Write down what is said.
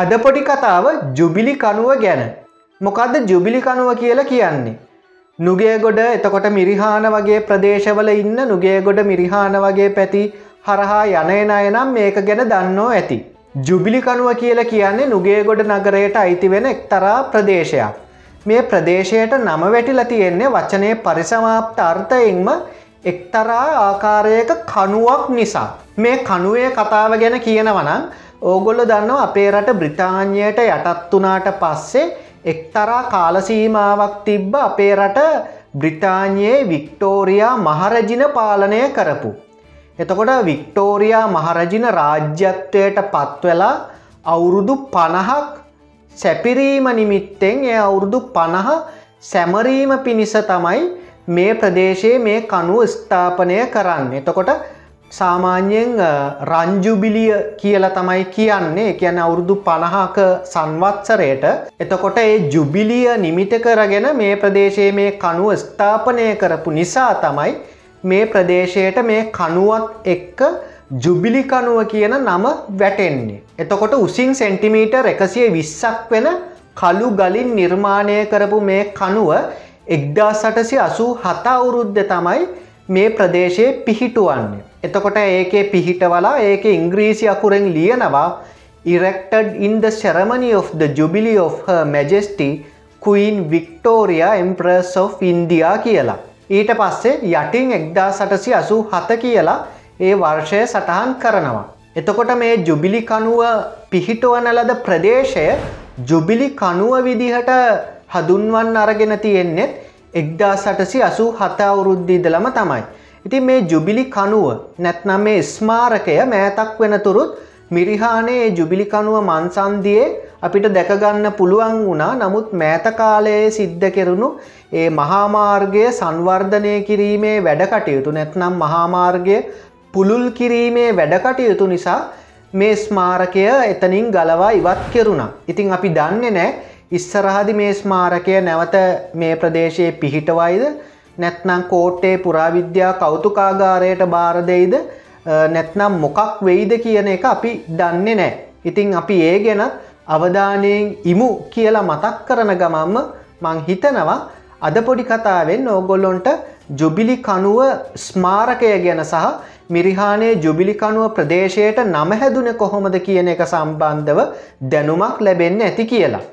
අද පොඩි කතාව ජුබිලි කනුව ගැන. මොකක්ද ජුබිලි කනුව කියලා කියන්නේ. නුගේගොඩ එතකොට මිරිහාන වගේ ප්‍රදේශවල ඉන්න නුගේගොඩ මිරිහාන වගේ පැති හරහා යනයන අයනම් මේක ගැන දන්නෝ ඇති. ජුබිලි කනුව කියලා කියන්නේ නුගේගොඩ නගරයට අයිති වෙන එක්තරා ප්‍රදේශයක්. මේ ප්‍රදේශයට නම වැටිල තියෙන්නේ වචනය පරිසමාප්ත අර්ථයෙන්ම එක්තරා ආකාරයක කනුවක් නිසා. මේ කනුවේ කතාව ගැන කියනවනම් ඕගොල්ල දන්නවා අපේ රට බ්‍රිතාන්‍යයට යටත් වනාට පස්සේ එක්තරා කාලසීමාවක් තිබ්බ අපේ රට බ්‍රිතාන්‍යයේ වික්ටෝරයා මහරජින පාලනය කරපු. එතකොට වික්ටෝරයා මහරජින රාජ්‍යත්වයට පත්වෙලා අවුරුදු පණහක් සැපිරීම නිමිත්තෙන් එය අවුරුදු පණහ සැමරීම පිණිස තමයි මේ ප්‍රදේශයේ මේ කනුව ස්ථාපනය කරන්න. එතකොට සාමාන්‍යයෙන් රංජුබිලිය කියල තමයි කියන්නේ කියන්න අවුරුදු පණහාක සංවත්සරයට එතකොට ඒ ජුබිලිය නිමිත කරගෙන මේ ප්‍රදේශයේ මේ කනුව ස්ථාපනය කරපු නිසා තමයි මේ ප්‍රදේශයට මේ කනුවත් එක්ක ජුබිලි කනුව කියන නම වැටෙන්නේ. එතකොට උසින් සෙන්ටිමීටර් එකසිය විස්සක් වෙන කළු ගලින් නිර්මාණය කරපු මේ කනුව එක්දා සටසි අසූ හතා අවුරුද්ධ තමයි මේ ප්‍රදේශයේ පිහිටුවන්නේ. එතකොට ඒකේ පිහිටවලා ඒක ඉංග්‍රීසි අකුරෙන් ලියනවා erected in the ceremony of the Jubilee of Her Majesty Queen Victoria Empress of India කියලා. ඊට පස්සේ යටින් එක්දා සටසි අසූ හත කියලා ඒ වර්ෂය සටහන් කරනවා. එතකොට මේ ජුබිලි කනුව පිහිටුවන ලද ප්‍රදේශය ජුබිලි කනුව විදිහට හදුන්වන් අරගෙන තියෙන්නේෙත් එක්දා සටසි අසූ හත අවුරුද්ධීදලම තමයි. ඉතින් මේ ජුබිලි කනුව නැත්නම් මේ ස්මාරකය මෑතක් වෙනතුරුත් මිරිහානේ ජුබිලි කනුව මන්සන්දියේ අපිට දැකගන්න පුළුවන් වුණා නමුත් මෑතකාලයේ සිද්ධ කෙරුණු ඒ මහාමාර්ගය සංවර්ධනය කිරීමේ වැඩකටයුතු නැත්නම් මහාමාර්ගය පුළුල් කිරීමේ වැඩකටයුතු නිසා මේ ස්මාරකය එතනින් ගලවා ඉවත් කෙරුණා. ඉතිං අපි දන්නේ නෑ ඉස්සරහදි මේ ස්මාරකය නැවත මේ ප්‍රදේශයේ පිහිටවයිද නැත්නම් කෝට්ටේ පුරාවිද්‍යා කෞතුකාගාරයට බාරදෙයිද නැත්නම් මොකක් වෙයිද කියන එක අපි දන්නේ නෑ. ඉතිං අපි ඒ ගැන අවධානයෙන් ඉමු කියලා මතක් කරන ගමම්ම මං හිතනවා අද පොඩි කතාවෙන් ඕගොල්ලොන්ට ජුබිලි කනුව ස්මාරකය ගැන සහ මිරිහානේ ජුබිලි කනුව ප්‍රදේශයට නම හැදුන කොහොමද කියන එක සම්බන්ධව දැනුමක් ලැබෙන්න ඇති කියලා.